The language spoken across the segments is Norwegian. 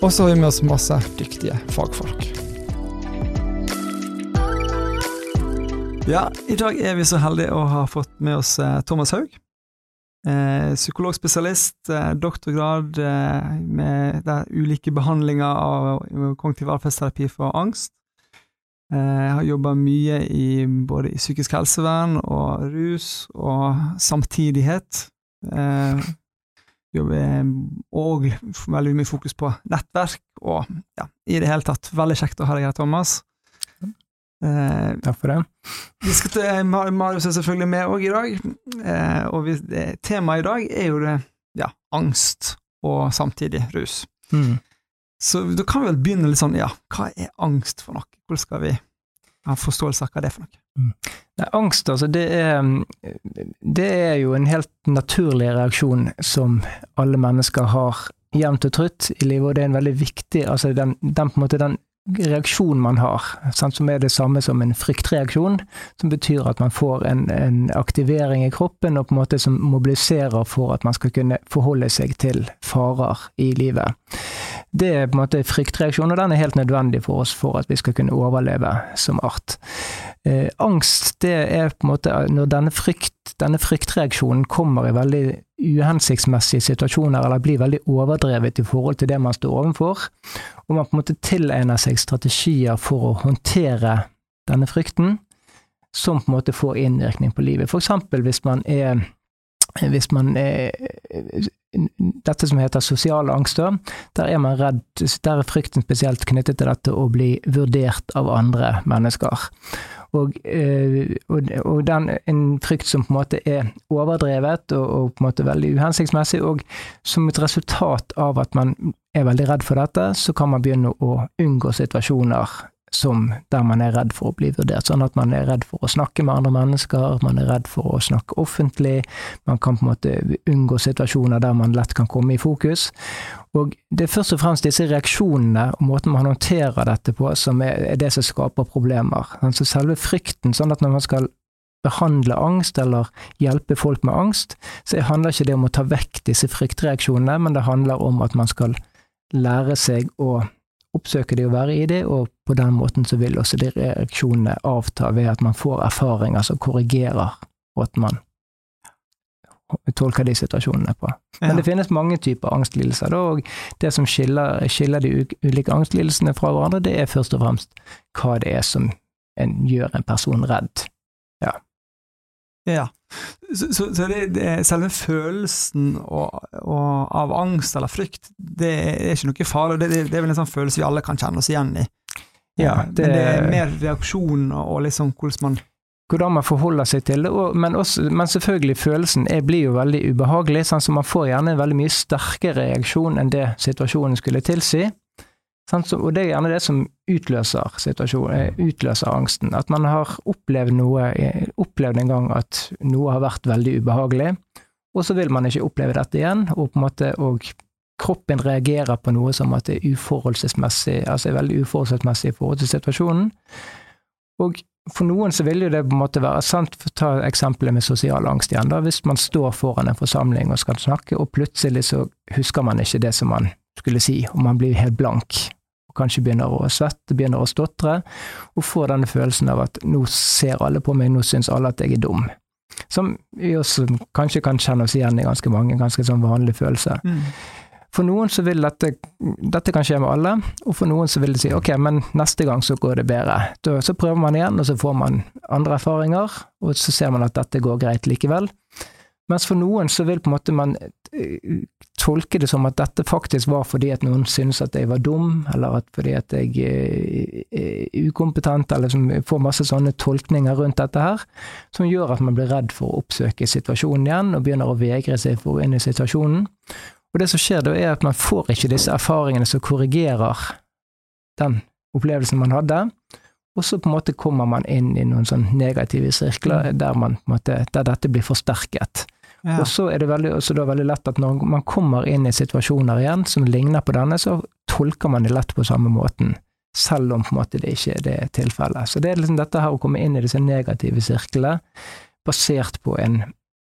Og så har vi med oss masse dyktige fagfolk. Ja, i dag er vi så heldige å ha fått med oss eh, Thomas Haug. Eh, psykologspesialist, eh, doktorgrad eh, med ulike behandlinger av kognitiv atferdsterapi for angst. Eh, jeg har jobba mye i både i psykisk helsevern og rus og samtidighet. Eh, og veldig mye fokus på nettverk, og ja, i det hele tatt veldig kjekt å ha deg her, Thomas. Eh, Takk for det. Vi skal til, Marius er selvfølgelig med òg i dag, eh, og vi, temaet i dag er jo det ja, angst og samtidig rus. Mm. Så da kan vi vel begynne litt sånn, ja, hva er angst for noe? Hvordan skal vi ha forståelse av hva det er for noe? Mm. Nei, angst, altså, det er, det er jo en helt naturlig reaksjon som alle mennesker har jevnt og trutt i livet, og det er en veldig viktig altså den, den, måte, den reaksjon man har, sant, som er det samme som en fryktreaksjon, som betyr at man får en, en, aktivering i kroppen og på en måte som mobiliserer for at man skal kunne forholde seg til farer i livet. Det er på en måte fryktreaksjon, og den er helt nødvendig for oss for at vi skal kunne overleve som art. Eh, angst, det er på en måte når denne, frykt, denne fryktreaksjonen kommer i veldig uhensiktsmessige situasjoner, eller blir veldig overdrevet i forhold til det man står overfor, og man på en måte tilegner seg strategier for å håndtere denne frykten, som på en måte får innvirkning på livet. Eksempel hvis man er hvis man er dette som heter sosiale angster, der er man redd, der er frykten spesielt knyttet til dette å bli vurdert av andre mennesker. Og, eh, og, og den, en frykt som på en måte er overdrevet og, og, på en måte veldig uhensiktsmessig, og som et resultat av at man er veldig redd for dette, så kan man begynne å unngå situasjoner som der man er redd for å bli vurdert. Sånn at man er redd for å snakke med andre mennesker, man er redd for å snakke offentlig, man kan på en måte unngå situasjoner der man lett kan komme i fokus. Og det er først og fremst disse reaksjonene og måten man håndterer dette på, som er, det som skaper problemer. Altså selve frykten, sånn at når man skal behandle angst eller hjelpe folk med angst, så handler ikke det om å ta vekk disse fryktreaksjonene, men det handler om at man skal lære seg å oppsøke det og være i det, og på den måten så vil også de reaksjonene avta ved at man får erfaringer som korrigerer måten man tolker de situasjonene på. Men ja. det finnes mange typer angstlidelser, og det som skiller, skiller de ulike angstlidelsene fra hverandre, det er først og fremst hva det er som en, gjør en person redd. Ja. ja. Så, så, så det, det, selve følelsen og, og av angst eller frykt, det er ikke noe farlig. Det, det, er vel en sånn følelse vi alle kan kjenne oss igjen i. Ja, det, Men det er mer reaksjon og liksom hvordan man hvordan man forholder seg til det, men, også, men selvfølgelig følelsen er, blir jo veldig ubehagelig. sånn så Man får gjerne en veldig mye sterkere reaksjon enn det situasjonen skulle tilsi. Og det er gjerne det som utløser, eh, utløser angsten. At man har opplevd noe, eh, opplevd en gang at noe har vært veldig ubehagelig, og så vil man ikke oppleve dette igjen, og på en måte og kroppen reagerer på noe som at det er uforholdsmessig, altså er veldig uforholdsmessig i forhold til situasjonen. Og for noen så vil jo det på en måte være sant, for å ta eksempelet med sosial angst igjen, da, hvis man står foran en forsamling og skal snakke, og plutselig så husker man ikke det som man skulle si, og man blir helt blank og kanskje begynner å svette, begynner å stotre, og får denne følelsen av at nå ser alle på meg, nå syns alle at jeg er dum. Som vi også kanskje kan kjenne oss igjen i ganske mange, ganske sånn vanlig følelse. Mm. For noen så vil dette, dette kan skje med alle, og for noen så vil det si ok, men neste gang så går det bedre. Da, så prøver man igjen, og så får man andre erfaringer, og så ser man at dette går greit likevel. Mens for noen så vil på en måte man eh, tolke det som at dette faktisk var fordi at noen synes at jeg var dum, eller at fordi at jeg eh, er ukompetent, eller som får masse sånne tolkninger rundt dette her, som gjør at man blir redd for å oppsøke situasjonen igjen, og begynner å vegre seg for å inn i situasjonen. Og det som skjer da, er at man får ikke disse erfaringene som korrigerer den opplevelsen man hadde, og så på en måte kommer man inn i noen sånn negative sirkler der, man, måte, der dette blir forsterket. Ja. Og så er det veldig, da veldig lett at når man kommer inn i situasjoner igjen som ligner på denne, så tolker man det lett på samme måten, selv om på en måte det ikke er det tilfellet. Så det er liksom dette her å komme inn i disse negative sirklene, basert på en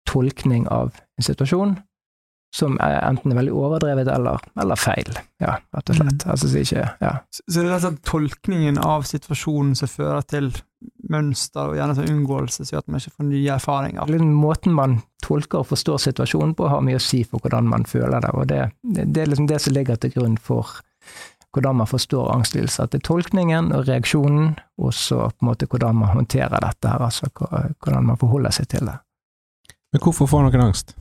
tolkning av en situasjon som er enten er veldig overdrevet eller, eller feil, ja, rett og slett. Mm. Altså, så ikke, ja. Så så det er slett tolkningen av situasjonen som fører til mønster og gjerne sånn unngåelse, som gjør at man ikke får nye erfaringer. den Måten man tolker og forstår situasjonen på, har mye å si for hvordan man føler det, og det, det er liksom det som ligger til grunn for hvordan man forstår angstlidelser. At det er tolkningen og reaksjonen, og så på en måte hvordan man håndterer dette her, altså hvordan man forholder seg til det. Men hvorfor får noen angst?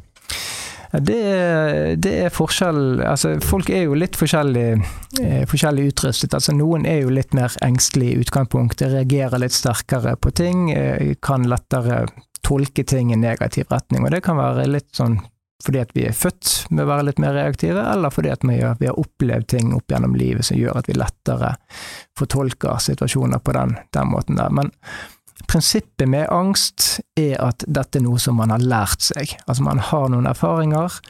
Det, det er forskjell altså Folk er jo litt forskjellig, eh, forskjellig utrustet. altså Noen er jo litt mer engstelige i utgangspunktet, reagerer litt sterkere på ting, eh, kan lettere tolke ting i negativ retning. og Det kan være litt sånn fordi at vi er født med å være litt mer reaktive, eller fordi at vi, vi har opplevd ting opp gjennom livet som gjør at vi lettere fortolker situasjoner på den, den måten der. Men prinsippet med angst er at dette er noe som man har lært seg. Altså man har noen erfaringer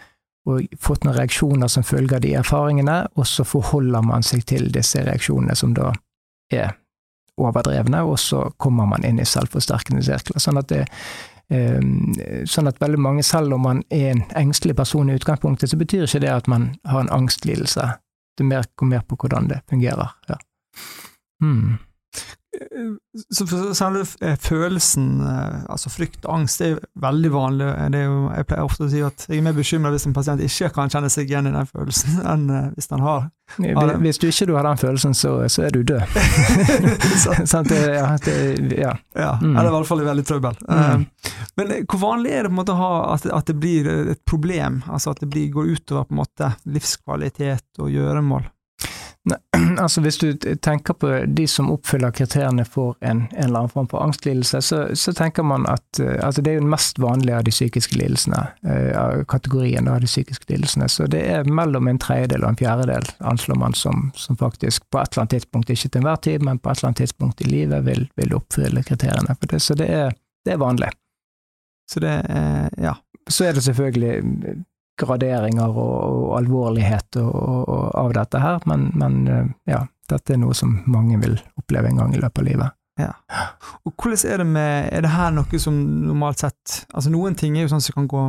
og fått noen reaksjoner som følge av de erfaringene, og så forholder man seg til disse reaksjonene som da er overdrevne, og så kommer man inn i selvforsterkende sirkler. Sånn at det eh, Sånn at veldig mange, selv om man er en engstelig person i utgangspunktet, så betyr ikke det at man har en angstlidelse. Det mer, mer på hvordan det fungerer. Ja. Hmm. Selve eh, følelsen, eh, altså frykt og angst, det er veldig vanlig. Det er jo, jeg pleier ofte å si at jeg er mer bekymra hvis en pasient ikke kan kjenne seg igjen i den følelsen, enn eh, hvis han har. har Hvis du ikke du har den følelsen, så, så er du død. Sant? Det, ja, det, ja. Ja, Mm. eller i hvert fall i veldig trøbbel. Mm. Men hvor vanlig er det på en måte å ha at, at det blir et problem, altså at det blir, går utover på en måte livskvalitet og gjøremål? altså Hvis du tenker på de som oppfyller kriteriene for en, en eller annen form for angstlidelse, så, så tenker man at eh, altså Det er jo den mest vanlige av de psykiske lidelsene, eh, av kategorien av de psykiske lidelsene. Så det er mellom en tredjedel og en fjerdedel, anslår man, som, som faktisk på et eller annet tidspunkt, ikke til enhver tid, men på et eller annet tidspunkt i livet vil, vil oppfylle kriteriene for det. Så det er, det er vanlig. Så det er, ja. Så er det selvfølgelig graderinger og, og alvorlighet og, og, av dette her, men, men eh, ja, dette er noe som mange vil oppleve en gang i løpet av livet. Og hvordan er det med Er det her noe som normalt sett Altså Noen ting er jo sånn som kan gå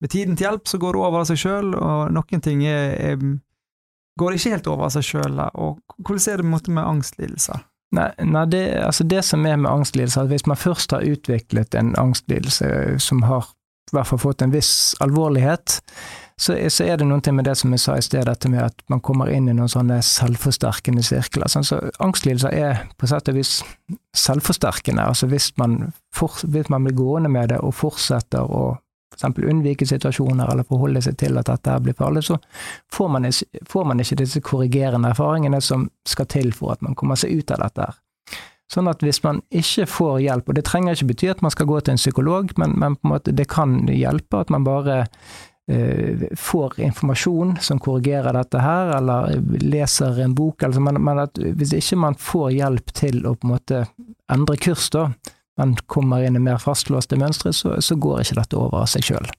Med tiden til hjelp, så går det over av seg sjøl, og noen ting er, er, går ikke helt over av seg sjøl. Og hvordan er det med, med angstlidelser? Nei, nei det, altså det som er med angstlidelse, at hvis man først har utviklet en angstlidelse som har i hvert fall fått en viss alvorlighet, så, så er det noe med det som jeg sa i sted, dette med at man kommer inn i noen sånne selvforsterkende sirkler. Sånn, så angstlidelser er på sett og vis selvforsterkende. Altså hvis man, for, hvis man blir gående med det og fortsetter å for eksempel unnvike situasjoner eller forholde seg til at dette blir farlig, så får man, får man ikke disse korrigerende erfaringene som skal til for at man kommer seg ut av dette. her. Sånn at hvis man ikke får hjelp, og det trenger ikke bety at man skal gå til en psykolog, men, men på en måte det kan hjelpe at man bare uh, får informasjon som korrigerer dette her, eller leser en bok, altså, men, men at hvis ikke man får hjelp til å på en måte endre kurs, da, man kommer inn i mer fastlåste mønstre, så, så går ikke dette over av seg sjøl.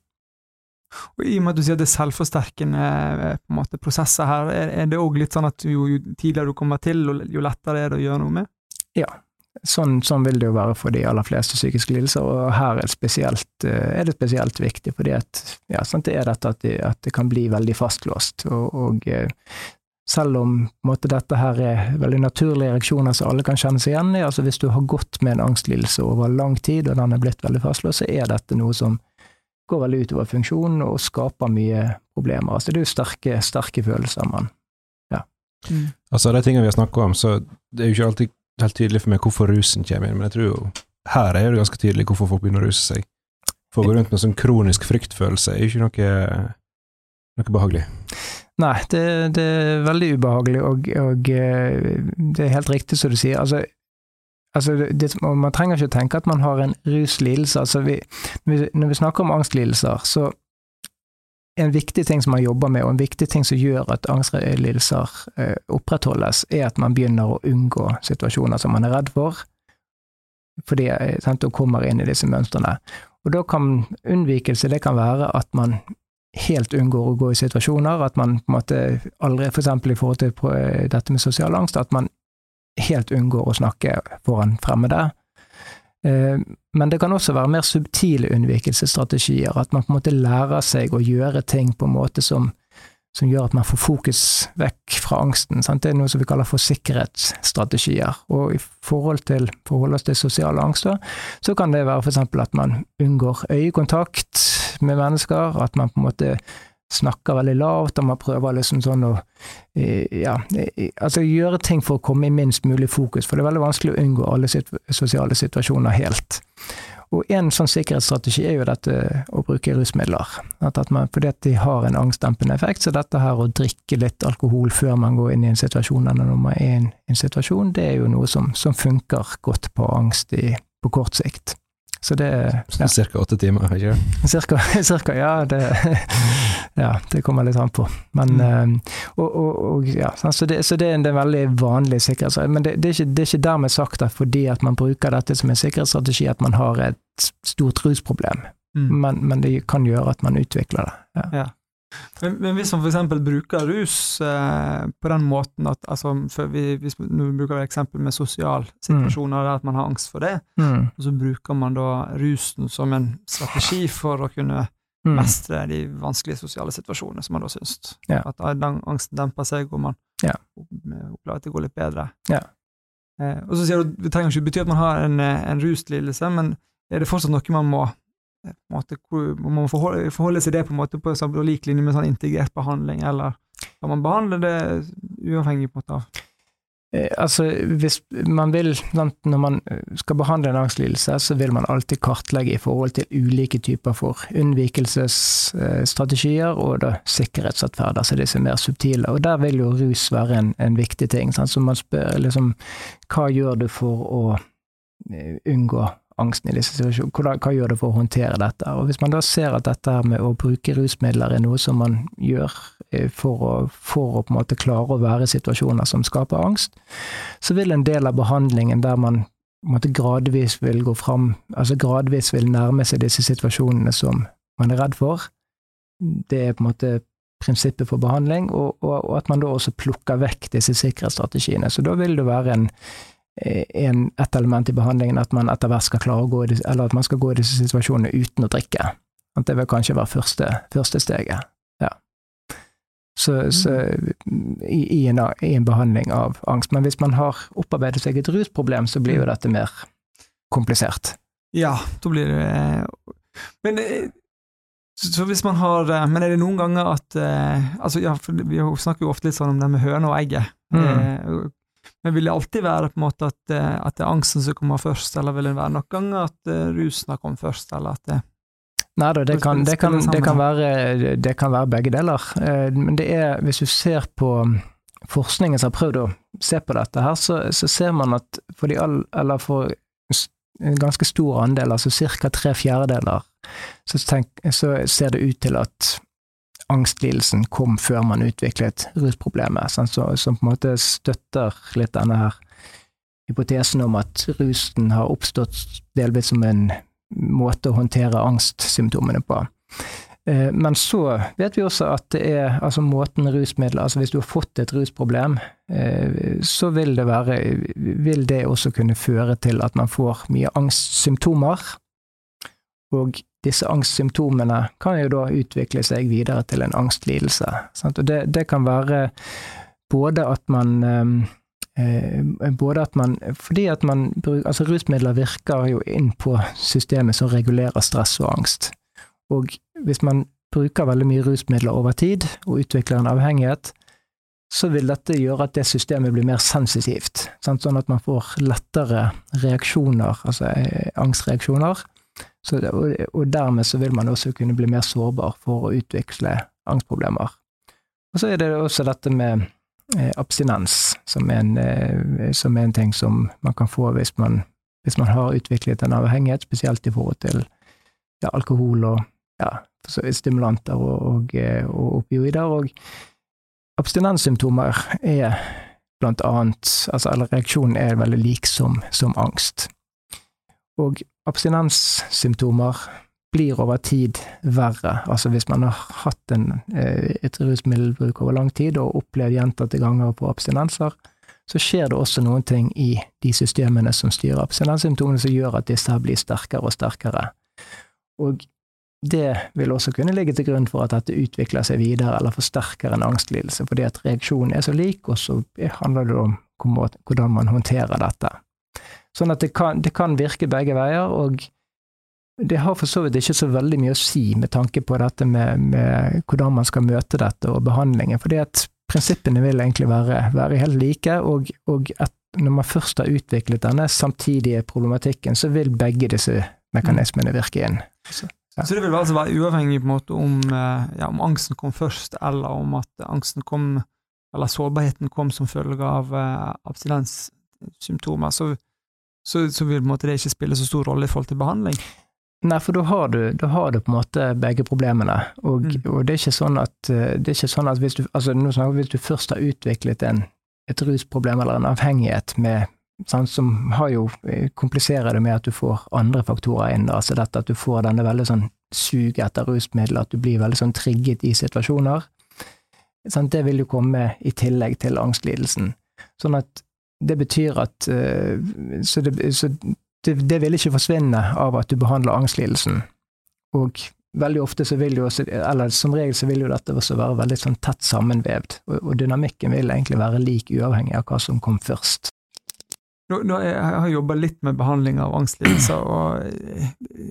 Og I og med at du sier at det er selvforsterkende eh, måte, prosesser her, er, er det òg litt sånn at jo, jo tidligere du kommer til, jo lettere er det å gjøre noe med? Sånn, sånn vil det jo være for de aller fleste psykiske lidelser, og her er det spesielt, eh, er det spesielt viktig, fordi at, ja, sant, det er dette at det, at det kan bli veldig fastlåst. Og, og eh, selv om måte, dette her er veldig naturlige reaksjoner som alle kan kjenne seg igjen i, altså hvis du har gått med en angstlidelse over lang tid, og den er blitt veldig fastlåst, så er dette noe som går veldig utover funksjonen og skaper mye problemer. Altså det er jo sterke, sterke følelser man Altså, de tingene vi har snakka om, så det er jo ikke alltid helt tydelig for meg hvorfor rusen kommer inn, men jeg tror jo her er det ganske tydelig hvorfor folk begynner å ruse seg. For å gå rundt med sånn kronisk fryktfølelse er ikke noe, noe behagelig. Nei, det, det er veldig ubehagelig, og, og eh, det er helt riktig som du sier. Altså, altså det, man trenger ikke tenke at man har en ruslidelse. Altså vi- når vi snakker om angstlidelser, så en viktig ting som man jobber med, og en viktig ting som gjør at angstlidelser eh, opprettholdes, er at man begynner å unngå situasjoner som man er redd for, fordi sant, man kommer inn i disse mønstrene. Og da kan unnvikelse det kan være at man helt unngår å gå i situasjoner, at man på en måte aldri, f.eks. For i forhold til dette med sosial angst, at man helt unngår å snakke foran fremmede. Eh, men det kan også være mer subtile unnvikelsesstrategier, at man på en måte lærer seg å gjøre ting på en måte som, som gjør at man får fokus vekk fra angsten. Sant? Det er noe som vi kaller for sikkerhetsstrategier. Og i forhold til forholdet til sosial angst, så kan det være f.eks. at man unngår øyekontakt med mennesker, at man på en måte snakker veldig lavt, og man prøver liksom sånn å ja, altså gjøre ting for å komme i minst mulig fokus, for det er veldig vanskelig å unngå alle situ sosiale situasjoner helt. Og en sånn sikkerhetsstrategi er jo dette å bruke rusmidler, at, at man, fordi at de har en angstdempende effekt. Så dette her å drikke litt alkohol før man går inn i en situasjon, eller når man er i en, en situasjon, det er jo noe som, som funker godt på angst i, på kort sikt. Så det ja. Cirka åtte timer, ikke Cirka, cirka, ja. Det, ja, det kommer litt an på. Men mm. og, og, og, ja, så, det, så det, er en veldig vanlig sikkerhetsstrategi. Men det, det, er ikke, det er ikke dermed sagt at fordi at man bruker dette som en sikkerhetsstrategi, at man har et stort rusproblem. Mm. Men, men, det kan gjøre at man utvikler det. Ja. Men, men, hvis man f.eks. bruker rus eh, på den måten at altså, vi, hvis Nå bruker vi eksempel med sosialsituasjoner, mm. der at man har angst for det, mm. og så bruker man da rusen som en strategi for å kunne mm. mestre de vanskelige sosiale situasjonene som man da syns. Yeah. At den angsten demper seg, og man yeah. opplever at det går litt bedre. Yeah. Eh, og så sier du det trenger ikke bety at man har en, eh, en ruslidelse, men er det fortsatt noe man må måte, man forholde, forholde, seg det på en måte på, på lik linje med sånn integrert behandling, eller kan man behandle det uavhengig på en måte av eh, Altså, hvis man vil, når man skal behandle en angstlidelse, så vil man alltid kartlegge i forhold til ulike typer for unnvikelsesstrategier og da sikkerhetsatferd, altså disse mer subtile. Og der vil jo rus være en, en viktig ting. Sant? Så man spør liksom hva gjør du for å eh, unngå angsten i disse situasjonene. Hva, gjør det for å håndtere dette? Og Hvis man da ser at dette med å bruke rusmidler er noe som man gjør eh, for å, for å på en måte klare å være i situasjoner som skaper angst, så vil en del av behandlingen der man gradvis vil gå fram, altså gradvis vil nærme seg disse situasjonene som man er redd for, det er på en måte prinsippet for behandling, og, og, og at man da også plukker vekk disse sikkerhetsstrategiene. Så da vil det være en en, et element i behandlingen at man etter hvert skal klare å gå i eller at man skal gå i disse situasjonene uten å drikke. At det vil kanskje være første, første steget. Ja. Så, mm. så i, i, en, i, en, behandling av angst. Men hvis man har opparbeidet seg et rusproblem, så blir jo mm. dette mer komplisert. Ja, da blir det Men eh, så hvis man har Men er det noen ganger at altså ja, for Vi snakker jo ofte litt sånn om det med høna og egget. Mm. Men vil det alltid være på en måte at, eh, at det er angsten som kommer først, eller vil det være noen ganger at uh, rusen har kommet først, eller at det Nei da, det, kan, det, det, det kan være begge deler. Uh, men det er, hvis du ser på forskningen som har prøvd å se på dette her, så, så ser man at for de all, eller for en ganske stor andel, altså ca. tre fjerdedeler, så, tenk, så ser det ut til at angstlidelsen kom før man utviklet rusproblemet, sånn, så, som på en måte støtter litt denne her hypotesen om at rusen har oppstått delvis som en måte å håndtere angstsymptomene på. Eh, men så vet vi også at det er altså måten rusmidler Altså hvis du har fått et rusproblem, eh, så vil det være Vil det også kunne føre til at man får mye angstsymptomer. Og disse angstsymptomene kan jo da utvikle seg videre til en angstlidelse. Og det, det kan være både at man ehm, eh, både at man Fordi at man Altså, rusmidler virker jo inn på systemet som regulerer stress og angst. Og hvis man bruker veldig mye rusmidler over tid, og utvikler en avhengighet, så vil dette gjøre at det systemet blir mer sensitivt. Sånn at man får lettere reaksjoner, altså eh, angstreaksjoner, det, og, dermed så vil man også kunne bli mer sårbar for å utvikle angstproblemer. Og så er det også dette med eh, abstinens, som er, en, eh, som er, en, ting som man kan få hvis man, hvis man har utviklet en avhengighet, spesielt i forhold til ja, alkohol og ja, stimulanter og, og, og opioider. Og abstinenssymptomer er blant annet altså, Eller reaksjonen er veldig lik som, som angst. Og abstinenssymptomer blir over tid verre. Altså hvis man har hatt en, eh, et rusmiddelbruk over lang tid og opplevd gjentatte ganger på abstinenser, så skjer det også noen ting i de systemene som styrer abstinenssymptomene, som gjør at disse blir sterkere og sterkere. Og det vil også kunne ligge til grunn for at dette utvikler seg videre eller forsterker en angstlidelse, fordi at reaksjonen er så lik, og så handler det om hvordan man håndterer dette. Sånn at det kan, det kan virke begge veier, og det har for så vidt ikke så veldig mye å si med tanke på dette med, med hvordan man skal møte dette og behandlingen, fordi at prinsippene vil egentlig være, være helt like, og, og når man først har utviklet denne samtidige problematikken, så vil begge disse mekanismene virke inn. Så. Ja. Så det vil altså være uavhengig på en måte om, eh, ja, om, angsten kom først, eller om at angsten kom, eller sårbarheten kom som følge av uh, abstinenssymptomer, så, så, så, vil det ikke spille så stor rolle i forhold til behandling? Nei, for da har du, da har du på en måte begge problemene, og, mm. og det, er ikke sånn at, eh, det er ikke sånn at hvis du, altså snakker hvis du først har utviklet en, et rusproblem eller en avhengighet med sånn, som har jo eh, kompliserer det med at du får andre faktorer inn. altså dette At du får denne veldig sånn suget etter rusmidler, at du blir veldig sånn trigget i situasjoner. Sånn, det vil jo komme i tillegg til angstlidelsen. Sånn at det betyr at uh, Så, det, så det, det, vil ikke forsvinne av at du behandler angstlidelsen. Og veldig ofte så vil jo også, eller som regel så vil jo dette også være veldig sånn tett sammenvevd, og, og dynamikken vil egentlig være lik uavhengig av hva som kom først. Nå, nå, jeg har jobba litt med behandling av angstlidelser, og eh,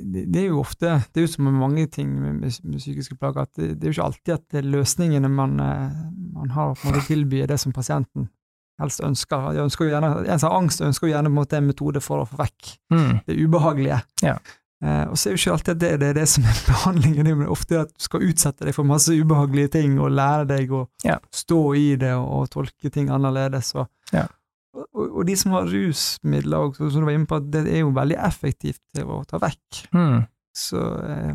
det er jo ofte Det er jo som med mange ting med, med, psykiske plager, at det, det, er jo ikke alltid at løsningene man, eh, man har på en tilby, det som pasienten helst ønsker. Jeg ønsker jo gjerne, En som har angst, ønsker jo gjerne en, måte, en metode for å få vekk mm. det ubehagelige. Ja. Eh, og så er jo ikke alltid at det, det er det som er behandlingen, det er ofte at du skal utsette deg for masse ubehagelige ting og lære deg å ja. stå i det og, og tolke ting annerledes. Og, ja og, og, de som har rusmidler, og, som du var inne på, det er jo veldig effektivt til å ta vekk. Mm. Så eh,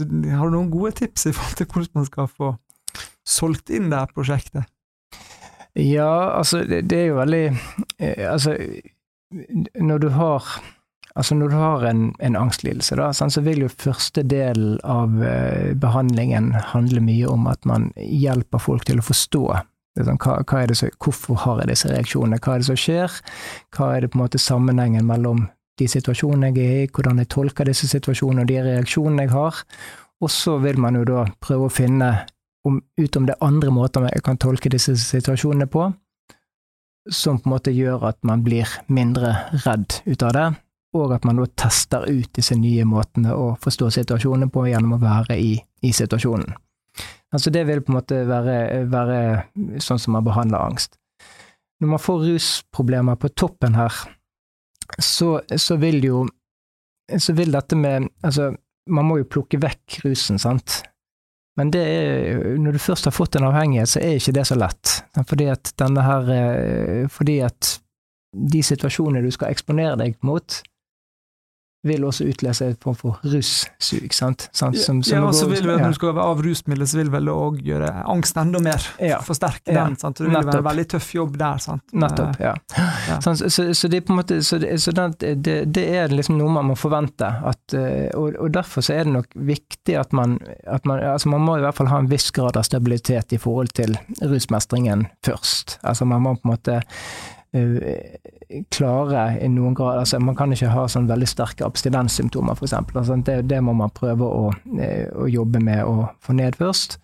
du, har du noen gode tips i forhold til hvordan man skal få solgt inn det her prosjektet? Ja, altså det, er jo veldig eh, Altså, når du har Altså Når du har en, en angstlidelse, da, så vil jo første del av eh, behandlingen handle mye om at man hjelper folk til å forstå. Sånn, hva, hva så, hvorfor har jeg disse reaksjonene, hva er det som skjer, hva er det på en måte sammenhengen mellom de situasjonene jeg er i, hvordan jeg tolker disse situasjonene og de reaksjonene jeg har, og så vil man jo da prøve å finne om, ut det andre måter jeg kan tolke disse situasjonene på, som på en måte gjør at man blir mindre redd ut av det, og at man da tester ut disse nye måtene å forstå situasjonen på gjennom å være i, i situasjonen. Altså det vil på en måte være, være sånn som man behandler angst. Når man får rusproblemer på toppen her, så, så vil jo Så vil dette med Altså, man må jo plukke vekk rusen, sant? Men er, når du først har fått en avhengighet, så er ikke det så lett. Fordi at her eh, Fordi at de situasjonene du skal eksponere deg mot, vil også utløse en form for russug. sant? sant? som, som ja, og så vil vel, Når du skal av rusmidler, så vil vel òg gjøre angst enda mer. Ja. Forsterke ja. den. sant? Det vil Nettopp. være en veldig tøff jobb der. sant? Nettopp, ja. ja. Så, så, så, det er på en måte, så, det, så det, det, er liksom noe man må forvente. At, eh, og, og, derfor så er det nok viktig at man, at man altså Man må i hvert fall ha en viss grad av stabilitet i forhold til rusmestringen først. Altså Man må på en måte Eh, klare i noen grad altså Man kan ikke ha sånn veldig sterke abstinenssymptomer, f.eks. Altså det, det må man prøve å, eh, å, jobbe med å få ned først.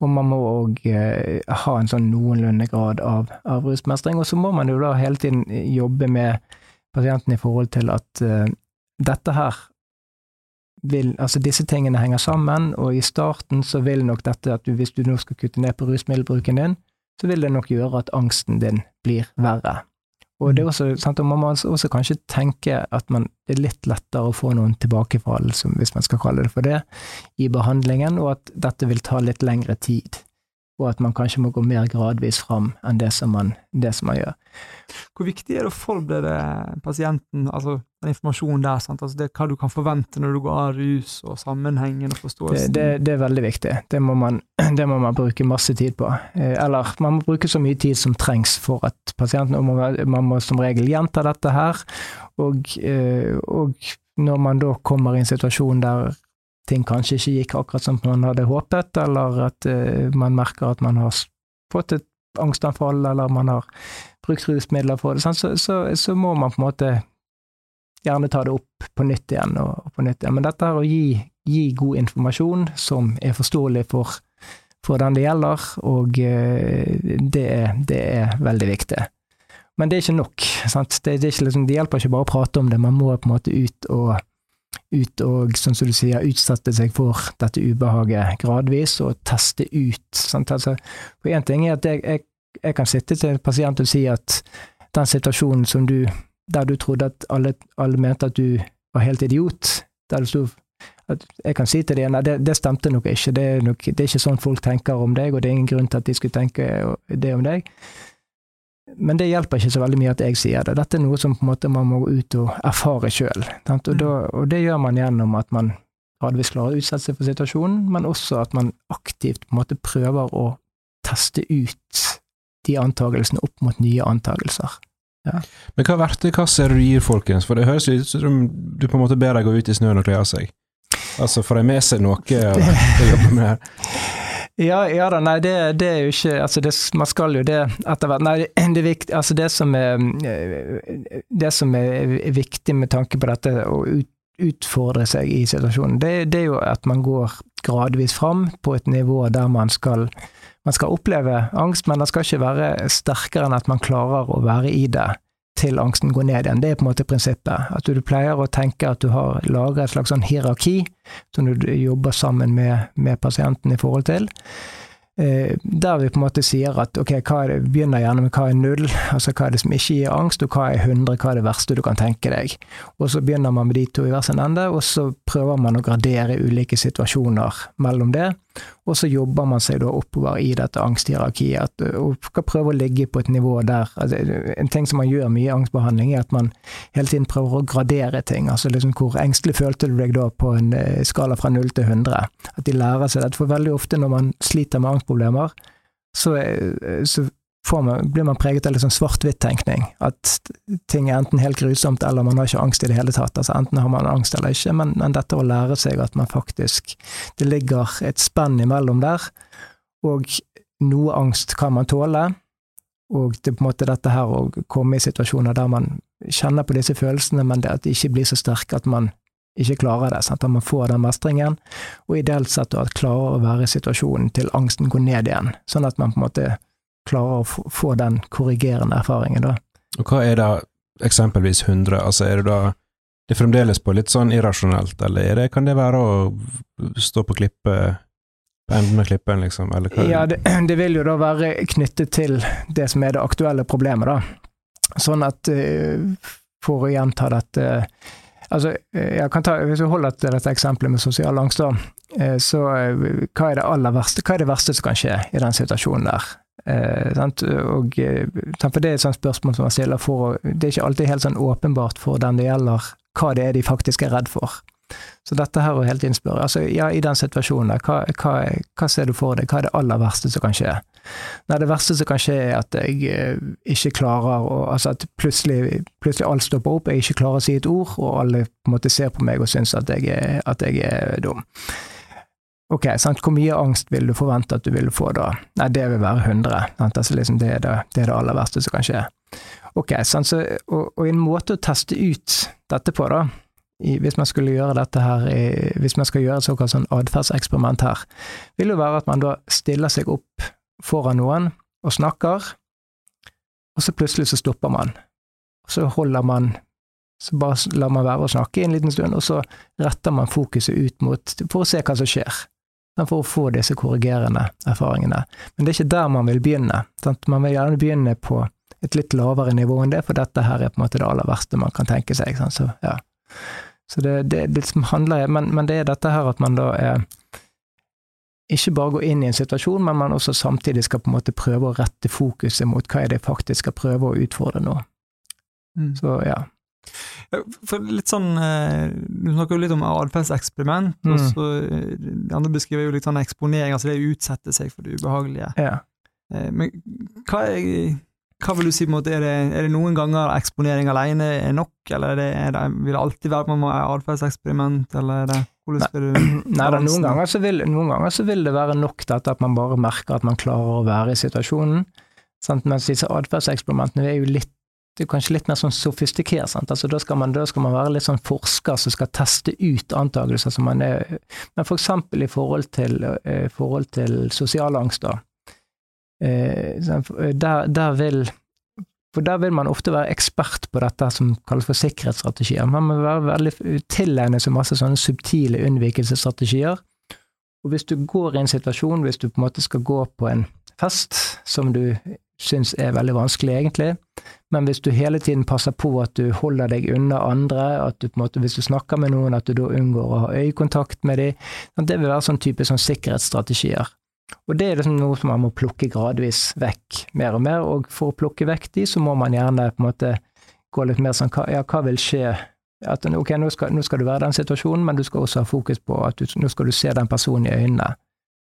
Og man må òg eh, ha en sånn noenlunde grad av, av, rusmestring. Og så må man jo da hele tiden jobbe med pasienten i forhold til at uh, dette her vil, altså disse tingene henger sammen, og i starten så vil nok dette at du, hvis du nå skal kutte ned på rusmiddelbruken din, så vil det nok gjøre at angsten din blir verre. Og det er også, sant, og Man må også kanskje tenke at man, det er litt lettere å få noen tilbakefall, hvis man skal kalle det for det, i behandlingen, og at dette vil ta litt lengre tid. og at man kanskje må gå mer gradvis fram enn det som man, det som man gjør. Hvor viktig er det å forberede pasienten, altså den informasjonen der? Altså det, hva du kan forvente når du går av rus, og sammenhengen og forståelsen? Det, det, det, er veldig viktig. Må, man, det må, man, bruke masse tid på. Eh, eller man må bruke så mye tid som trengs for at pasienten og man, man må som regel gjenta dette her. Og, eh, og når man da kommer i en situasjon der ting kanskje ikke gikk akkurat som man hadde håpet, eller at uh, man merker at man har fått et angstanfall, eller man har brukt rusmidler for det, så, så, så, må man på en måte gjerne ta det opp på nytt igjen og, på nytt igjen. Men dette er å gi, gi, god informasjon som er forståelig for, for den det gjelder, og uh, det, det, er, veldig viktig. Men det er ikke nok. Det, det, ikke liksom, det hjelper ikke bare å prate om det, man må på en måte ut og ut og, som du sier, utsette seg for dette ubehaget gradvis, og teste ut. Sant? Altså, for én ting er at jeg, jeg, jeg, kan sitte til en pasient og si at den situasjonen som du, der du trodde at alle, alle mente at du var helt idiot, der det sto at jeg kan si til dem at det, det stemte nok ikke, det er, nok, det er ikke sånn folk tenker om deg, og det er ingen grunn til at de skulle tenke det om deg. Men det hjelper ikke så veldig mye at jeg sier det. Dette er noe som på en måte man må ut og erfare sjøl. Og, mm. og, det gjør man gjennom at man gradvis klarer å utsette seg for situasjonen, men også at man aktivt på en måte prøver å teste ut de antagelsene opp mot nye antagelser. Ja. Men hva verktøykasse er det du gir, folkens? For det høres ut som du på en måte ber dem gå ut i snøen og kle av seg. Altså, får de med seg noe å jobbe med her? Ja, ja da, nei, det, det, er jo ikke altså det, Man skal jo det etter hvert. Nei, det, viktig, altså det, som er, det som er viktig med tanke på dette, å ut, utfordre seg i situasjonen, det, det, er jo at man går gradvis fram på et nivå der man skal, man skal oppleve angst, men det skal ikke være sterkere enn at man klarer å være i det til angsten går ned igjen. Det er på en måte prinsippet. At du, pleier å tenke at du har laget et slags sånn hierarki som du jobber sammen med, med pasienten i forhold til. Eh, der vi på en måte sier at ok, hva er det, begynner gjerne med hva er null, altså hva er det som ikke gir angst, og hva er 100, hva er det verste du kan tenke deg. Og så begynner man med de to i hver sin ende, og så prøver man å gradere ulike situasjoner mellom det. Og så jobber man seg da oppover i dette angsthierarkiet, og skal prøve å ligge på et nivå der altså, En ting som man gjør mye i angstbehandling, er at man hele tiden prøver å gradere ting. altså liksom Hvor engstelig følte du deg da på en skala fra 0 til 100? At de lærer seg det. For veldig ofte når man sliter med angstproblemer, så, så man, blir man preget av litt sånn svart-hvitt-tenkning. At ting er enten helt grusomt, eller man har ikke angst i det hele tatt. Altså Enten har man angst eller ikke, men, men dette å lære seg at man faktisk Det ligger et spenn imellom der, og noe angst kan man tåle. Og det er på en måte dette her å komme i situasjoner der man kjenner på disse følelsene, men det at de ikke blir så sterke at man ikke klarer det. Sant? At man får den mestringen, og ideelt sett at klarer å være i situasjonen til angsten går ned igjen. Sånn at man på en måte klarer å få den korrigerende erfaringen, da. Og hva er da eksempelvis 100? Altså er det da det er fremdeles på litt sånn irrasjonelt, eller det, kan det være å stå på klippet på enden med klippen, liksom? Eller hva? Ja, det, det, vil jo da være knyttet til det som er det aktuelle problemet, da. Sånn at eh, for å gjenta dette Altså, eh, jeg kan ta, Hvis vi holder til dette eksempelet med sosial angst, da, eh, så hva er det aller verste, hva er det verste som kan skje i den situasjonen der? Eh, og, eh, for Det er et sånt spørsmål som man stiller for Det er ikke alltid helt sånn åpenbart for den det gjelder, hva det er de faktisk er redd for. Så dette her er helt spørre Altså, ja, i den situasjonen, hva, hva, hva, ser du for deg, hva er det aller verste som kan skje? Nei, det verste som kan skje er at jeg eh, ikke klarer å Altså at plutselig, plutselig alt stopper opp, jeg ikke klarer å si et ord, og alle på en måte ser på meg og syns at at jeg er dum. Ok, sant? Hvor mye angst vil du forvente at du vil få da? Nei, det vil være 100. Altså, liksom, det, er det, det, er det, aller verste som kan skje. Ok? Så, og, og, en måte å teste ut dette på, da, i, hvis man skulle gjøre dette her, i, hvis man skal gjøre et såkalt sånn atferdseksperiment her, vil jo være at man da stiller seg opp foran noen og snakker, og så plutselig så stopper man. Og så holder man så bare lar man være å snakke en liten stund, og så retter man fokuset ut mot for å se hva som skjer for å få disse korrigerende erfaringene. Men det er ikke der man vil begynne. Sant? Man vil gjerne begynne på et litt lavere nivå enn det, for dette her er på en måte det aller verste man kan tenke seg. Så, ja. Så det, det, det handler men, men, det er dette her at man da er ikke bare går inn i en situasjon, men man også samtidig skal på en måte prøve å rette fokuset mot hva er det jeg faktisk skal prøve å utfordre nå. Mm. Så ja. For litt sånn, eh, Du snakker jo litt om atferdseksperiment, mm. og så eh, de andre beskriver jo litt sånn eksponering, altså det å utsette seg for det ubehagelige. Ja. Eh, men hva, er, hva vil du si på en måte, er det, er det noen ganger eksponering alene er nok, eller er det, er det, vil det alltid være man må ha atferdseksperiment, eller er det hvordan du Nei, da, noen, ganger så vil, noen ganger så vil det være nok dette at man bare merker at man klarer å være i situasjonen. Sant? Mens disse atferdseksperimentene er jo litt det er kanskje litt mer sånn sofistikert. Altså, da, skal man, da skal man være litt sånn forsker som skal teste ut antakelser som man er Men for eksempel i forhold til, eh, forhold til sosial angst, da. Eh, der, der, vil for der vil man ofte være ekspert på dette som kalles for sikkerhetsstrategier. Man må være veldig tilegne seg masse sånne subtile unnvikelsesstrategier. Og hvis du går i en situasjon, hvis du på en måte skal gå på en fest som du syns er veldig vanskelig, egentlig, men hvis du hele tiden passer på at du holder deg unna andre, at du på en måte, hvis du snakker med noen, at du da unngår å ha øyekontakt med dem, det vil være sånn type sånn sikkerhetsstrategier. Og det er liksom noe som man må plukke gradvis vekk mer og mer, og for å plukke vekk de, så må man gjerne på en måte gå litt mer sånn ja, hva vil skje? At ok, nå skal, nå skal du være i den situasjonen, men du skal også ha fokus på at du, nå skal du se den personen i øynene.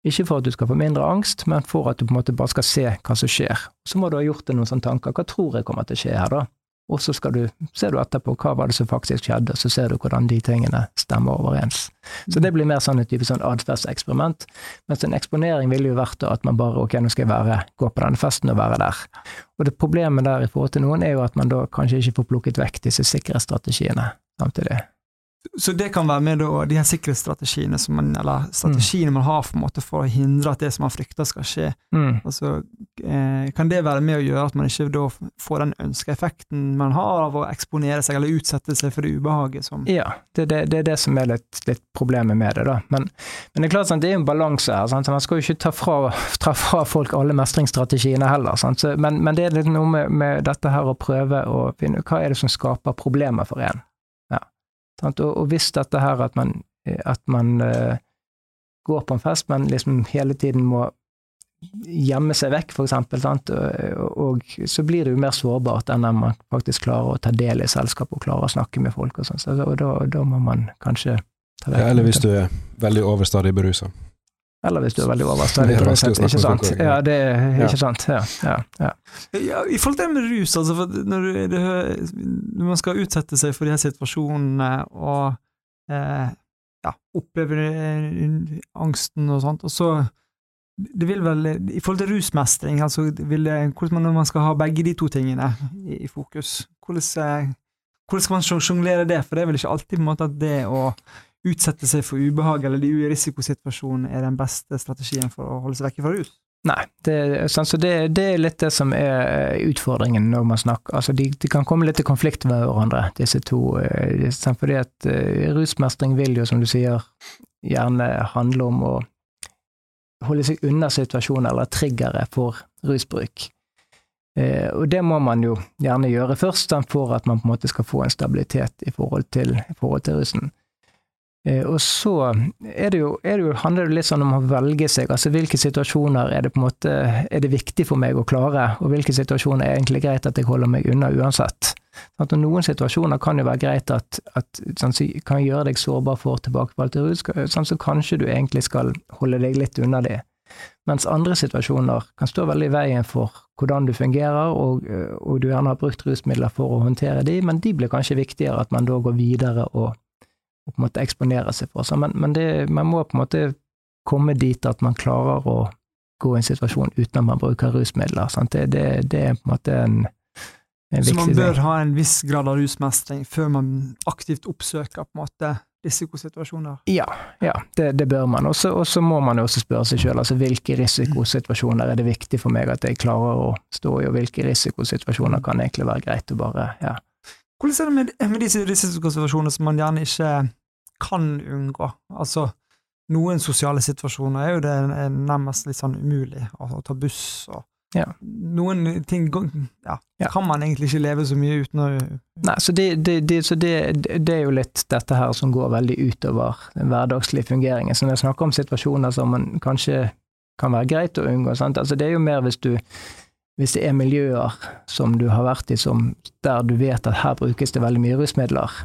Ikke for at du skal få mindre angst, men for at du på en måte bare skal se hva som skjer. Så må du ha gjort deg noen sånne tanker. Hva tror jeg kommer til å skje her, da? Og så skal du, ser du etterpå hva var det som faktisk skjedde, så ser du hvordan de tingene stemmer overens. Så det blir mer sånn en type sånn atferdseksperiment. Mens en eksponering ville jo vært at man bare ok, nå skal jeg være, gå på denne festen og være der. Og det problemet der i forhold til noen er jo at man da kanskje ikke får plukket vekk disse sikkerhetsstrategiene samtidig. Så det kan være med da, de her sikkerhetsstrategiene som man, eller strategiene mm. man har for, måte, for, å hindre at det som man frykter skal skje. Mm. Altså, eh, kan det være med å gjøre at man ikke da får den ønska effekten man har av å eksponere seg eller utsette seg for det ubehaget som Ja, det, det, det er det som er litt, litt, problemet med det. da. Men, men det er klart sant, det er en balanse her. Sant? Man skal jo ikke ta fra, ta fra folk alle mestringsstrategiene heller. Så, men, men, det er litt noe med, med dette her å prøve å finne ut hva er det som skaper problemer for en. Og, og, hvis dette her at man, at man uh, går på en fest, men liksom hele tiden må gjemme seg vekk, sant? Og, og, så blir det jo mer sårbart enn når man faktisk klarer å ta del i selskapet og klarer å snakke med folk og sånn. Så, og da, da, må man kanskje ta vekk. Ja, eller hvis du er veldig overstadig berusa. Eller hvis du er veldig overstadig ikke sant. Ja, det er ikke sant. Ja, ja, ja. ja, I forhold til det med rus, altså, når, det, når, man skal utsette seg for de her situasjonene og eh, ja, oppleve angsten og sånt, og så det vil vel, I forhold til rusmestring, altså vil det, hvordan man, man skal ha begge de to tingene i, i fokus, hvordan, eh, hvordan skal man sjonglere det? For det er vel ikke alltid på en måte at det å utsette seg for ubehag eller de risikosituasjonene er den beste strategien for å holde seg vekk fra rus? Nei, det, sånn, så det, det, er litt det som er utfordringen når man snakker Altså, de, de kan komme litt i konflikt med hverandre, disse to. Eh, sånn, fordi at uh, rusmestring vil jo, som du sier, gjerne handle om å holde seg unna situasjoner eller triggere for rusbruk. Eh, og det må man jo gjerne gjøre først, for at man på en måte skal få en stabilitet i forhold til, i forhold til rusen. Eh, og så det, jo, det jo, handler det litt sånn om å velge seg, altså hvilke situasjoner er det på en måte er det viktig for meg å klare, og hvilke situasjoner er egentlig greit at jeg holder meg unna uansett. Sånn noen situasjoner kan jo være greit at, at sånn, kan gjøre deg sårbar for tilbakefall til rus, sånn så kanskje du egentlig skal holde deg litt unna det. Mens andre situasjoner kan stå veldig i veien for hvordan du fungerer, og, og du gjerne har brukt rusmidler for å håndtere de, men de blir kanskje viktigere at man da går videre og å på en måte eksponere seg for. Men, men det, man må på en måte komme dit at man klarer å gå i en situasjon uten at man bruker rusmidler. Det, det, det, er på en måte en, en. Så man bør ting. ha en viss grad av rusmestring før man aktivt oppsøker på en måte risikosituasjoner? Ja, ja det, det, bør man. Og så må man jo også spørre seg sjøl altså, hvilke risikosituasjoner er det viktig for meg at jeg klarer å stå i, og hvilke risikosituasjoner kan egentlig være greit å bare ja, hvordan er det med, med disse risikosituasjonene som man gjerne ikke kan unngå? Altså, noen sosiale situasjoner er jo det nærmest litt sånn umulig, å, å ta buss og Ja. Noen ting ja, Ja. kan man egentlig ikke leve så mye uten å Nei, så, det, det, det, så det, det er jo litt dette her som går veldig utover den hverdagslige fungeringen. Så når jeg snakker om situasjoner som man kanskje kan være greit å unngå, sant? Altså, det er jo mer hvis du hvis det er miljøer som du har vært i som, der du vet at her brukes det veldig mye rusmidler,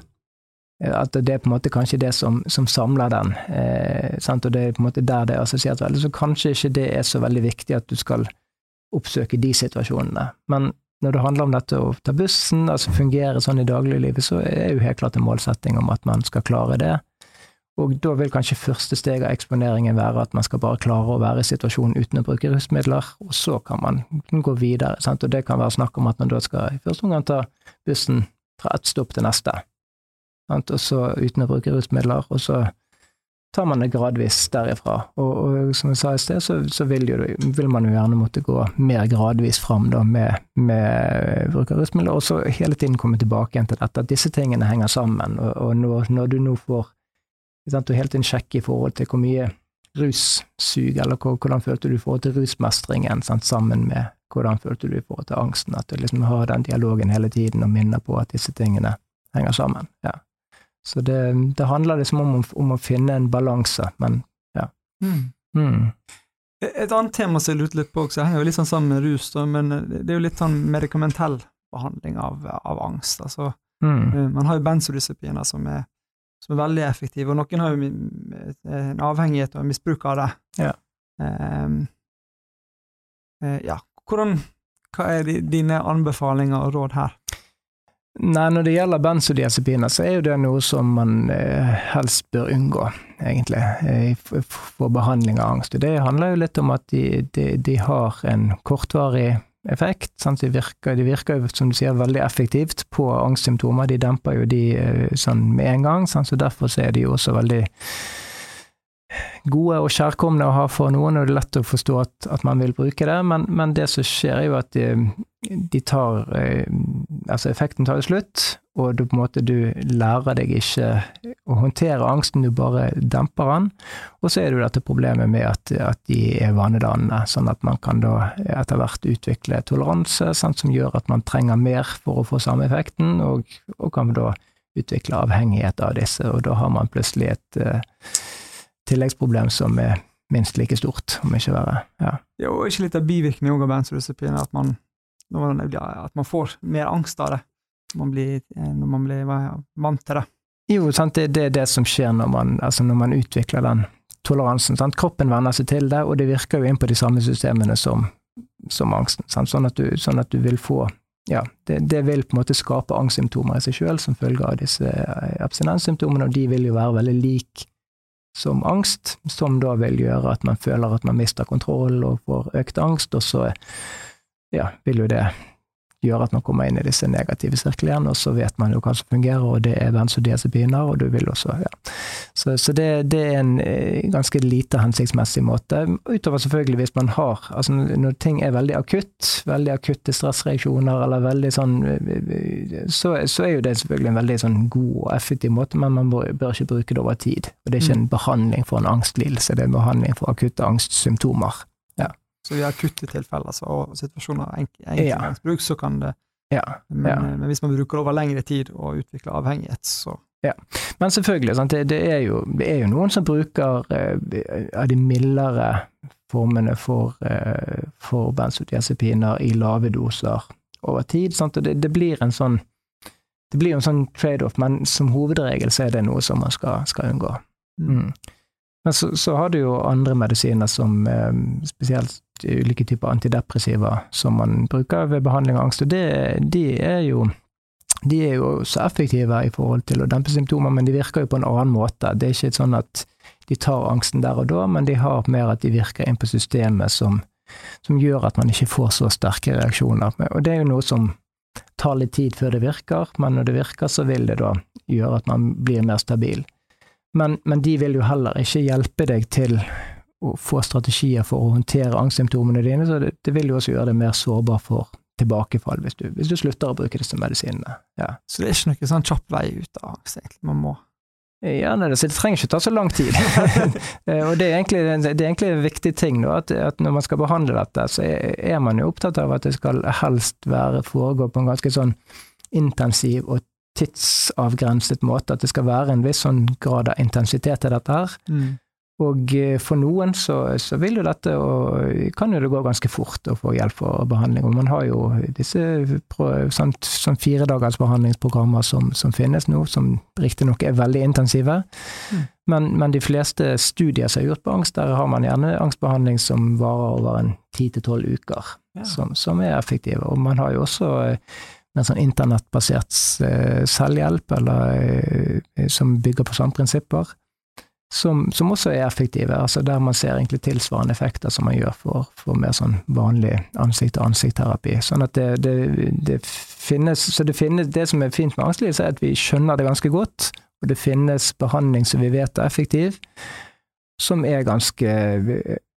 eh, at det er på en måte kanskje det som, som samler den, eh, og det er på en måte der det er assosiert veldig, så kanskje ikke det er så veldig viktig at du skal oppsøke de situasjonene. Men når det handler om dette å ta bussen, altså fungere sånn i dagliglivet, så er jo helt klart en målsetting om at man skal klare det. Og da vil kanskje første steg av eksponeringen være at man skal bare klare å være i situasjonen uten å bruke rusmidler, og så kan man gå videre. Sant? Og det kan være snakk om at man da skal i første omgang ta bussen fra ett stopp til neste, sant? og så uten å bruke rusmidler, og så tar man det gradvis derifra. Og, og som jeg sa i sted, så, så vil, jo, vil, man jo gjerne måtte gå mer gradvis fram da, med, med bruk av rusmidler, og så hele tiden komme tilbake igjen til dette, disse tingene henger sammen. Og, og når, når, du nå får sant, og hele tiden sjekke i forhold til hvor mye russug, eller hvordan følte du i forhold til rusmestringen, sant, sammen med hvordan følte du i forhold til angsten. At du liksom har den dialogen hele tiden og minner på at disse tingene henger sammen. ja. Så det, det handler liksom om, om, å finne en balanse, men ja. Mm. Mm. Et annet tema som jeg lurte litt på også, henger jo litt sånn sammen med rus, da, men det er jo litt sånn medikamentell behandling av, av angst. Altså, Mm. man har jo benzodiazepiner som er, som er veldig effektive, og noen har jo en avhengighet og en misbruk av det. Ja. Um, ja, hvordan Hva er dine anbefalinger og råd her? Nei, når det gjelder benzodiazepiner, så er jo det noe som man eh, helst bør unngå, egentlig, eh, for behandling av angst. Det handler jo litt om at de, de, de har en kortvarig effekt. Sant? De, virker, de virker jo, som du sier, veldig effektivt på angstsymptomer. De demper jo de eh, sånn med en gang, sant? så derfor er de jo også veldig gode og kjærkomne å ha for noen, og det er lett å forstå at, at man vil bruke det, men, men, det som skjer, er jo at de, de tar eh, Altså, effekten tar slutt, og du på en måte du lærer deg ikke å håndtere angsten, du bare demper den. Og så er det jo dette problemet med at, at de er vanedannende, sånn at man kan da etter hvert utvikle toleranse, sant, som gjør at man trenger mer for å få samme effekten, og, og kan da utvikle avhengighet av disse, og da har man plutselig et uh, tilleggsproblem som er minst like stort, om ikke verre. Ja. ja og ikke litt av bivirkningen av benzodiazepin, at at man får mer angst av det man blir, når man blir vant til det. Jo, sant? Det, det er det som skjer når man, altså når man utvikler den toleransen. Sant? Kroppen venner seg til det, og det virker jo inn på de samme systemene som, som angsten. Sånn at, du, sånn at, du, vil få ja, det, det, vil på en måte skape angstsymptomer i seg sjøl som følge av disse abstinenssymptomene, og de vil jo være veldig lik som angst, som da vil gjøre at man føler at man mister kontroll og får økt angst, og så ja, vil jo det gjøre at man kommer inn i disse negative sirklene og så vet man jo hva som fungerer, og det er benzodiazepiner, og du vil også ja. Så, så det, det, er en ganske lite hensiktsmessig måte, utover selvfølgelig hvis man har altså Når ting er veldig akutt, veldig akutte stressreaksjoner, eller veldig sånn så, så, er jo det selvfølgelig en veldig sånn god og effektiv måte, men man bør, bør ikke bruke det over tid. Og det er ikke en behandling for en angstlidelse, det er en behandling for akutte angstsymptomer. Så i akutte tilfeller så, og situasjoner av enkeltgangsbruk, så kan det ja, men, ja. men, hvis man bruker det over lengre tid og utvikler avhengighet, så Ja. Men selvfølgelig, det, det, er jo, det, er jo, noen som bruker eh, av de mildere formene for, eh, for benzodiazepiner i lave doser over tid. Sant? Det, det, blir en sånn det blir en sånn trade-off, men som hovedregel så er det noe som man skal, skal unngå. Mm. Men så, så, har du jo andre medisiner som eh, spesielt ulike typer antidepressiva som man bruker ved behandling av angst, og det, de, er jo, de er jo så effektive i forhold til å dempe symptomer, men de virker jo på en annen måte. Det er ikke sånn at de tar angsten der og da, men de har mer at de virker inn på systemet som, som gjør at man ikke får så sterke reaksjoner. Og det er jo noe som tar litt tid før det virker, men når det virker, så vil det da gjøre at man blir mer stabil. Men, men de vil jo heller ikke hjelpe deg til å få strategier for å håndtere angstsymptomene dine, så det, det, vil jo også gjøre deg mer sårbar for tilbakefall hvis du, hvis du slutter å bruke disse medisinene. Ja. Så det er ikke noen sånn kjapp vei ut av angst, egentlig? Man må Ja, nei, det, trenger ikke ta så lang tid. Eh, og det er, egentlig, det er, egentlig, en viktig ting, da, at, at, når man skal behandle dette, så er, man jo opptatt av at det skal helst være foregå på en ganske sånn intensiv og tidsavgrenset måte. At det skal være en viss sånn grad av intensitet til dette her. Mm. Og eh, for noen så, så, vil jo dette, og kan jo det gå ganske fort å få hjelp og behandling. Og man har jo disse sånn, sånn firedagers behandlingsprogrammer som, som, finnes nå, som riktignok er veldig intensive. Mm. Men, men, de fleste studier som er gjort på angst, der har man gjerne angstbehandling som varer over en ti til tolv uker, ja. som, som, er effektive. Og man har jo også eh, en sånn internettbasert eh, selvhjelp, eller som bygger på samme prinsipper som, som, også er effektive, altså der man ser egentlig tilsvarende effekter som man gjør for, for mer sånn vanlig ansikt-til-ansikt-terapi. Sånn at det, det, det, finnes Så det finnes Det som er fint med angstlidelse, er at vi skjønner det ganske godt, og det finnes behandling som vi vet er effektiv, som er ganske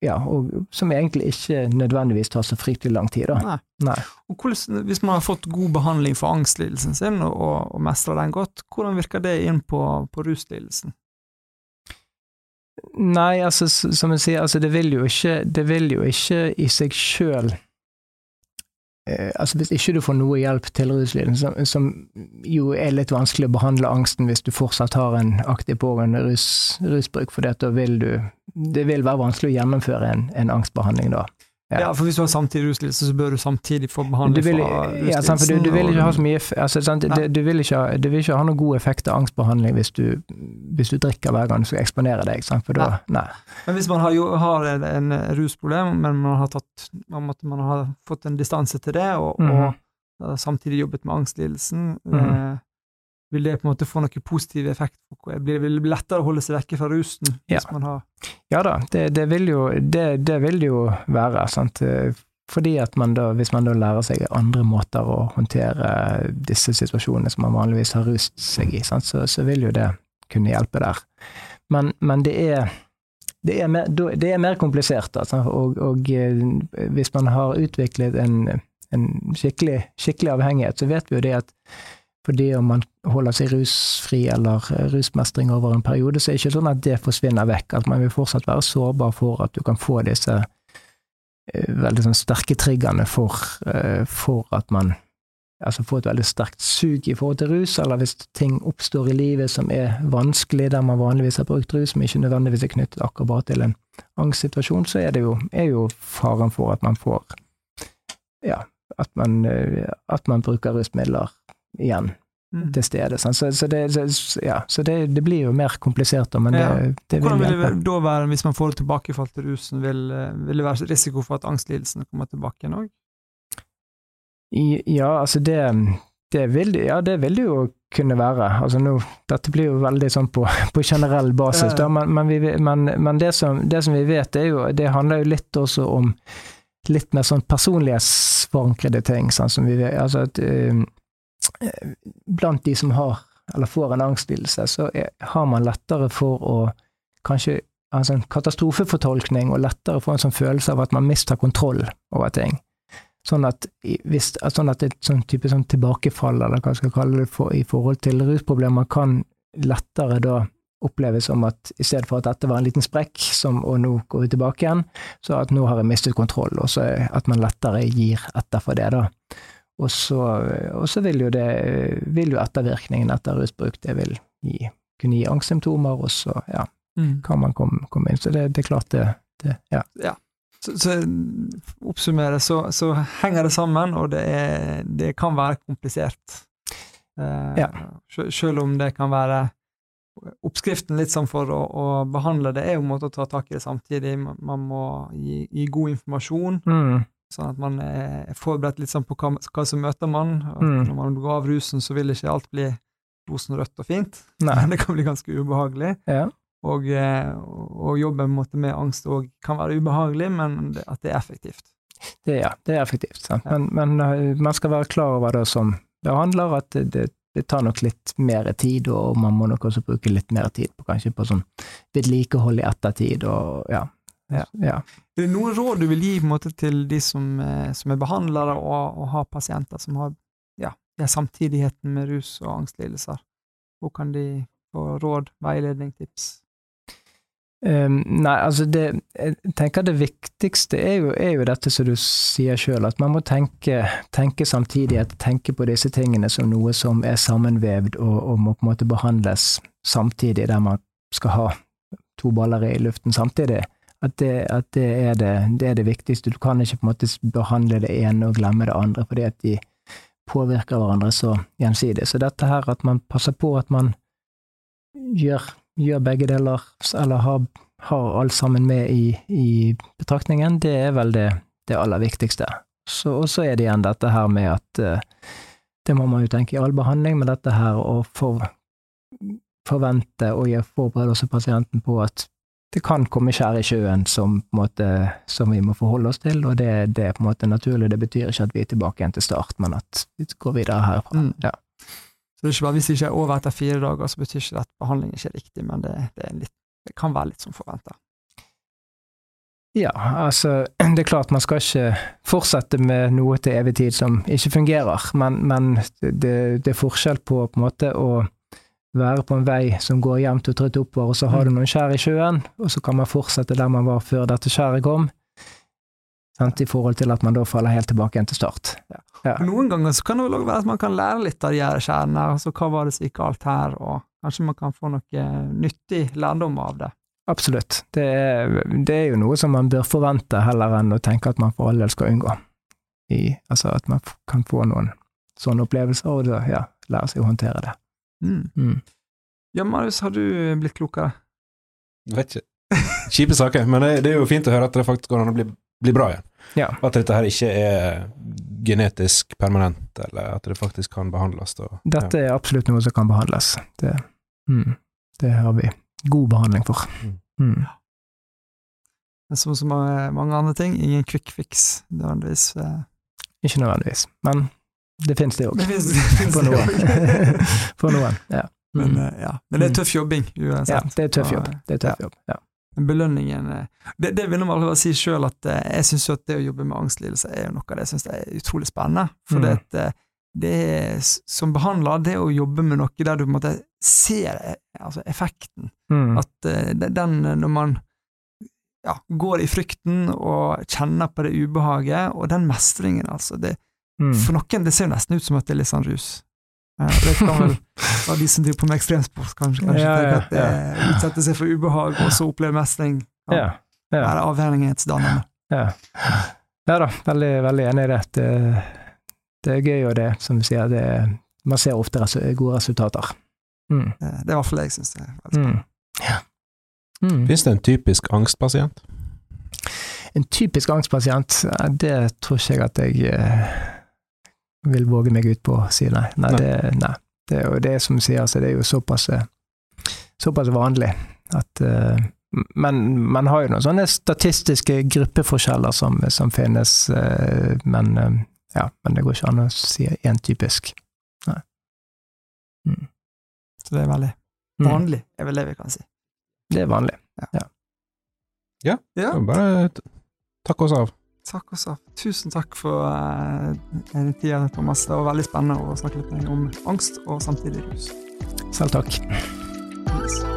ja, og som egentlig ikke nødvendigvis tar så fryktelig lang tid. Da. Nei. Nei. Og hvordan, hvis man har fått god behandling for angstlidelsen sin, og, og mestrer den godt, hvordan virker det inn på, på ruslidelsen? Nei, altså, som jeg sier, altså, det vil jo ikke, det vil jo ikke i seg sjøl altså Hvis ikke du får noe hjelp til ruslidelsen, som, som, jo er litt vanskelig å behandle angsten hvis du fortsatt har en aktiv pågående rus, rusbruk, for da vil du Det vil være vanskelig å gjennomføre en, en angstbehandling da. Ja. ja. for hvis du har samtidig ruslidelse, så bør du samtidig få behandling vil, fra ruslidelsen. Ja, sant, du, du, vil ikke ha så mye altså, sant, ja. du, vil ikke, du, vil ikke, ha noen god effekt av angstbehandling hvis du, hvis drikker hver gang du skal eksponere deg. Sant, for da, nei. Men hvis man har, jo, har en rusproblem, men man har, tatt, man har fått en distanse til det, og, mm. og samtidig jobbet med angstlidelsen mm. eh, vil det på en måte få noen positiv effekt? Blir det lettere å holde seg vekke fra rusen? Ja, ja da, det, det, vil jo, det, det, vil jo være. Sant? Fordi at man da, hvis man da lærer seg andre måter å håndtere disse situasjonene som man vanligvis har rust seg i, så, så, vil jo det kunne hjelpe der. Men, men det er det er, mer, det er mer komplisert, altså. og, og, eh, hvis man har utviklet en, en skikkelig, skikkelig avhengighet, så vet vi jo det at fordi om man holder seg rusfri eller eh, rusmestring over en periode, så er det ikke sånn at det forsvinner vekk. At man vil fortsatt være sårbar for at du kan få disse eh, veldig sånn sterke triggerne for, eh, for at man altså får et veldig sterkt sug i forhold til rus, eller hvis ting oppstår i livet som er vanskelig, der man vanligvis har brukt rus, som ikke nødvendigvis er knyttet akkurat til en angstsituasjon, så er det jo, er jo faren for at man får ja, at man, at man bruker rusmidler igjen mm. til stede. Så, så, det, så, ja, så det, det, blir jo mer komplisert, da, men ja. det, det, vil Hvordan vil det da være, hvis man får det tilbakefall til rusen, vil, vil, det være risiko for at angstlidelsen kommer tilbake igjen òg? Ja, altså det, det vil, ja, det vil det jo kunne være. Altså nå, dette blir jo veldig sånn på, på generell basis, da, men, men, vi, men, men det, som, det, som, vi vet, er jo Det handler jo litt også om litt mer sånn personlighetsforankrede ting. Sånn som vi vet, altså at, blant de som har, eller får en angstlidelse, så er, har man lettere for å kanskje ha en sånn katastrofefortolkning, og lettere få en sånn følelse av at man mister kontroll over ting. Sånn at, hvis, sånn at et sånn type sånn tilbakefall, eller hva jeg skal kalle det, for, i forhold til rusproblemer, kan lettere da oppleves som at i stedet for at dette var en liten sprekk, som, og nå går vi tilbake igjen, så at nå har jeg mistet kontroll, og så at man lettere gir etter for det, da. Og så, og så vil jo det vil jo ettervirkningen etter rusbruk det vil gi, kunne gi angstsymptomer, og så ja, mm. kan man komme, komme, inn. Så det, det er klart det, det ja. ja. Så, så oppsummere, så, så, henger det sammen, og det, er, det kan være komplisert. Eh, ja. Selv om det kan være Oppskriften litt sånn for å, å, behandle det, er jo en måte å ta tak i det samtidig. Man må gi, gi god informasjon. Mm. Sånn at man er forberedt litt sånn på hva, hva som møter man. Mm. Når man går av rusen, så vil ikke alt bli rosenrødt og fint. Nei. Det kan bli ganske ubehagelig. Ja. Og, eh, og jobben med angst òg kan være ubehagelig, men at det er effektivt. Det, ja, det er effektivt. Ja. Men, men, eh, man skal være klar over det som det handler, at det, det, det, tar nok litt mer tid, og man må nok også bruke litt mer tid på kanskje på sånn vedlikehold i ettertid, og ja, ja. ja. Er det noen råd du vil gi måte, til de som, eh, som er behandlere og, og, har pasienter som har ja, samtidigheten med rus og angstlidelser? Hvor kan de få råd, veiledning, tips? Um, nei, altså det Jeg tenker det viktigste er jo, er jo dette som du sier sjøl, at man må tenke, tenke samtidighet, tenke på disse tingene som noe som er sammenvevd og, og, må på en måte behandles samtidig, der man skal ha to baller i luften samtidig. At, det, at det, er det, det, er det, viktigste. Du kan ikke på en måte behandle det ene og glemme det andre, fordi at de påvirker hverandre så gjensidig. Så dette her at man passer på at man gjør gjør begge deler, eller har, har alt sammen med i, i, betraktningen, det er vel det, aller viktigste. og så er det igjen dette her med at uh, Det må man jo tenke i all behandling, men dette her å for, forvente og forberede også pasienten på at det kan komme skjær i sjøen som, måte, som, vi må forholde oss til, og det, det, er på en måte naturlig. Det betyr ikke at vi er tilbake igjen til start, men at vi går videre herfra. Mm. Ja. Så det er ikke bare, Hvis det ikke er over etter fire dager, så betyr ikke det at behandlingen ikke er riktig, men det, det, litt, det kan være litt som forventa. Ja, altså det er klart man skal ikke fortsette med noe til evig tid som ikke fungerer, men, men det, det, er forskjell på på en måte å være på en vei som går jevnt og trutt oppover, og så har du mm. noen skjær i sjøen, og så kan man fortsette der man var før dette skjæret kom, sant, i forhold til at man da faller helt tilbake igjen til start. Ja. Ja. Noen ganger så kan det vel være at man kan lære litt av de her skjærene, altså hva var det som gikk galt her, og kanskje man kan få noe nyttig lærdom av det. Absolutt. Det er, det er jo noe som man bør forvente, heller enn å tenke at man for all del skal unngå. I, altså at man kan få noen sånne opplevelser, og da, ja, lære seg å håndtere det. Mm. Mm. Ja, Marius, har du blitt klokere? Vet ikke. Kjipe saker, men det, det, er jo fint å høre at det faktisk går an å bli, bli bra igjen. Ja. At dette her ikke er genetisk permanent, eller at det faktisk kan behandles. Og, dette er absolutt noe som kan behandles. Det, mm, det har vi god behandling for. Mm. mm. Men som så mange andre ting, ingen quick fix nødvendigvis. Eh. Ikke nødvendigvis, men det finnes det òg. For noen. for noen, ja. Men, mm. eh, ja. Men det er tøff jobbing uansett. Ja, det er tøff jobb. Det er tøff jobb, ja belønningen eh, Det, det vil jeg bare si sjøl, at eh, jeg syns at det å jobbe med angstlidelse er noe av det jeg syns er utrolig spennende. For mm. det, det er, som behandler, det å jobbe med noe der du på en måte ser altså effekten. Mm. At den, når man ja, går i frykten og kjenner på det ubehaget, og den mestringen, altså det, mm. For noen det ser jo nesten ut som at det er litt sånn rus. Det kan vel være de som driver på med ekstremsport, kanskje, kanskje ja, ja, at det utsetter seg for ubehag, og så opplever mestring. Kan ja, ja. være avhengighetsdannende. Ja. ja da, veldig, veldig enig i det. det. det. er gøy, og det, som du sier, det, man ser ofte gode resultater. Mm. Det, det er i hvert fall det jeg syns det er veldig spennende. Mm. Ja. Mm. Fins det en typisk angstpasient? En typisk angstpasient, det tror ikke jeg at jeg eh, vil våge meg ut på å si nei. Nei, nei. Det, nei. det, er jo det som sier, altså, det er jo såpass, eh, såpass vanlig at uh, men man har jo noen sånne statistiske gruppeforskjeller som, som finnes, uh, men uh, ja, men det går ikke an å si én typisk. Nei. Mm. Så det er veldig mm. vanlig, er vel det vi kan si. Det er vanlig, ja. Ja, ja. ja. bare takk oss av. Takk også. Tusen takk for uh, tida, Thomas. Det var veldig spennende å snakke litt med deg om angst og samtidig rus. Selv takk. Yes.